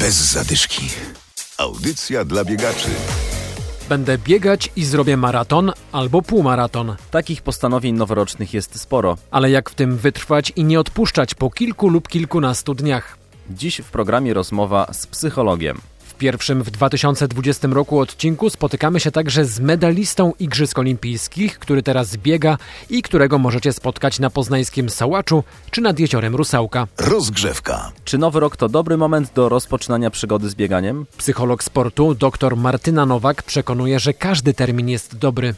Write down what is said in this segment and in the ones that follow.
Bez zadyszki. Audycja dla biegaczy. Będę biegać i zrobię maraton albo półmaraton. Takich postanowień noworocznych jest sporo. Ale jak w tym wytrwać i nie odpuszczać po kilku lub kilkunastu dniach? Dziś w programie rozmowa z psychologiem. W pierwszym w 2020 roku odcinku spotykamy się także z medalistą Igrzysk Olimpijskich, który teraz biega i którego możecie spotkać na poznańskim Sałaczu czy nad jeziorem Rusałka. Rozgrzewka. Czy nowy rok to dobry moment do rozpoczynania przygody z bieganiem? Psycholog sportu dr Martyna Nowak przekonuje, że każdy termin jest dobry.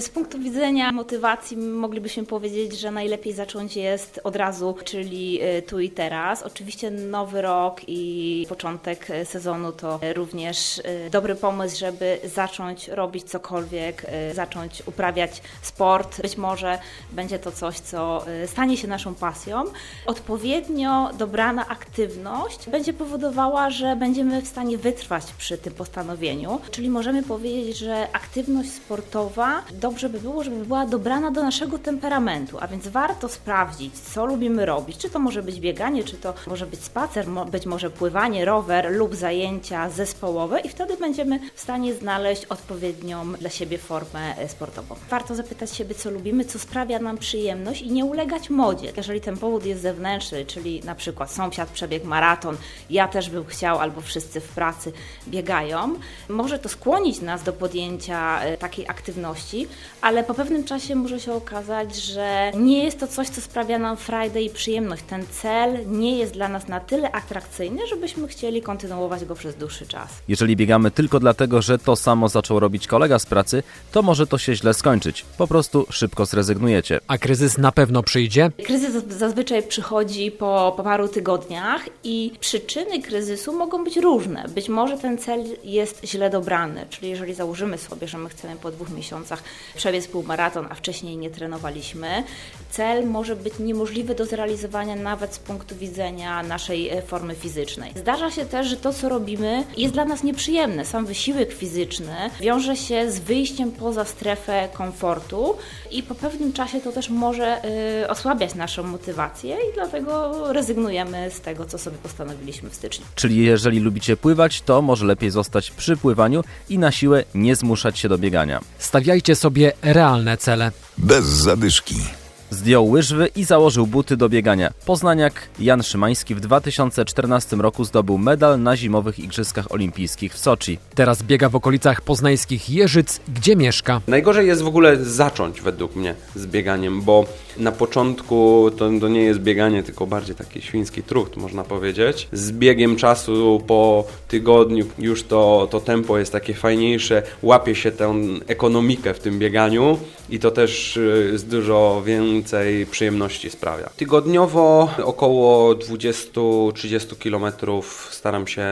Z punktu widzenia motywacji moglibyśmy powiedzieć, że najlepiej zacząć jest od razu, czyli y, tu i teraz. Oczywiście nowy rok i początek y, sezonu to również y, dobry pomysł, żeby zacząć robić cokolwiek, zacząć uprawiać sport. Być może będzie to coś, co stanie się naszą pasją. Odpowiednio dobrana aktywność będzie powodowała, że będziemy w stanie wytrwać przy tym postanowieniu. Czyli możemy powiedzieć, że aktywność sportowa dobrze by było, żeby była dobrana do naszego temperamentu, a więc warto sprawdzić, co lubimy robić. Czy to może być bieganie, czy to może być spacer, być może pływanie, rower lub zajęcia zespołowe i wtedy będziemy w stanie znaleźć odpowiednią dla siebie formę e, sportową. Warto zapytać siebie, co lubimy, co sprawia nam przyjemność i nie ulegać modzie. Jeżeli ten powód jest zewnętrzny, czyli na przykład sąsiad przebiegł maraton, ja też bym chciał, albo wszyscy w pracy biegają, może to skłonić nas do podjęcia e, takiej aktywności, ale po pewnym czasie może się okazać, że nie jest to coś, co sprawia nam frajdę i przyjemność. Ten cel nie jest dla nas na tyle atrakcyjny, żebyśmy chcieli kontynuować go przez dłuższy czas. Jeżeli biegamy tylko dlatego, że to samo zaczął robić kolega z pracy, to może to się źle skończyć. Po prostu szybko zrezygnujecie. A kryzys na pewno przyjdzie? Kryzys zazwyczaj przychodzi po, po paru tygodniach i przyczyny kryzysu mogą być różne. Być może ten cel jest źle dobrany, czyli jeżeli założymy sobie, że my chcemy po dwóch miesiącach przebiec półmaraton, a wcześniej nie trenowaliśmy, cel może być niemożliwy do zrealizowania nawet z punktu widzenia naszej e, formy fizycznej. Zdarza się też, że to, co robimy, jest dla nas nieprzyjemne. Sam wysiłek fizyczny wiąże się z wyjściem poza strefę komfortu i po pewnym czasie to też może y, osłabiać naszą motywację i dlatego rezygnujemy z tego, co sobie postanowiliśmy w styczniu. Czyli jeżeli lubicie pływać, to może lepiej zostać przy pływaniu i na siłę nie zmuszać się do biegania. Stawiajcie sobie realne cele. Bez zadyszki. Zdjął łyżwy i założył buty do biegania. Poznaniak Jan Szymański w 2014 roku zdobył medal na zimowych Igrzyskach Olimpijskich w Soczi. Teraz biega w okolicach poznańskich Jeżyc, gdzie mieszka. Najgorzej jest w ogóle zacząć według mnie z bieganiem, bo na początku to, to nie jest bieganie, tylko bardziej taki świński trucht, można powiedzieć. Z biegiem czasu po tygodniu już to, to tempo jest takie fajniejsze, łapie się tę ekonomikę w tym bieganiu i to też z y, dużo więcej przyjemności sprawia. Tygodniowo około 20-30 km staram się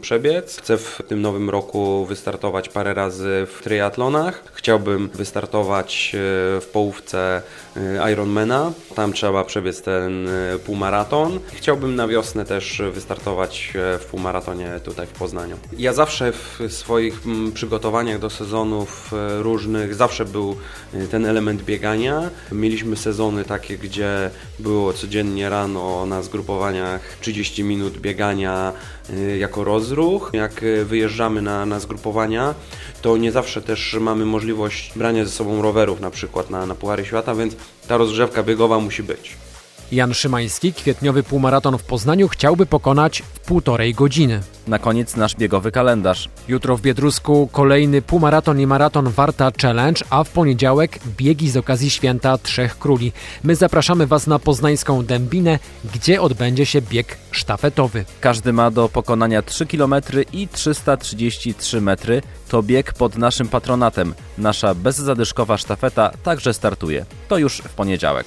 przebiec. Chcę w tym nowym roku wystartować parę razy w triatlonach. Chciałbym wystartować y, w połówce y, Ironmana. Tam trzeba przebiec ten półmaraton. Chciałbym na wiosnę też wystartować w półmaratonie tutaj w Poznaniu. Ja zawsze w swoich mm, przygotowaniach do sezonów różnych zawsze był ten element biegania. Mieliśmy sezony takie, gdzie było codziennie rano na zgrupowaniach 30 minut biegania y, jako rozruch. Jak wyjeżdżamy na, na zgrupowania, to nie zawsze też mamy możliwość brania ze sobą rowerów na przykład na, na Puchary Świata, więc ta rozgrzewka biegowa musi być. Jan Szymański kwietniowy półmaraton w Poznaniu chciałby pokonać w półtorej godziny. Na koniec nasz biegowy kalendarz. Jutro w Biedrusku kolejny półmaraton i maraton Warta Challenge, a w poniedziałek biegi z okazji Święta Trzech Króli. My zapraszamy Was na poznańską Dębinę, gdzie odbędzie się bieg sztafetowy. Każdy ma do pokonania 3 km i 333 metry. To bieg pod naszym patronatem. Nasza bezzadyszkowa sztafeta także startuje. To już w poniedziałek.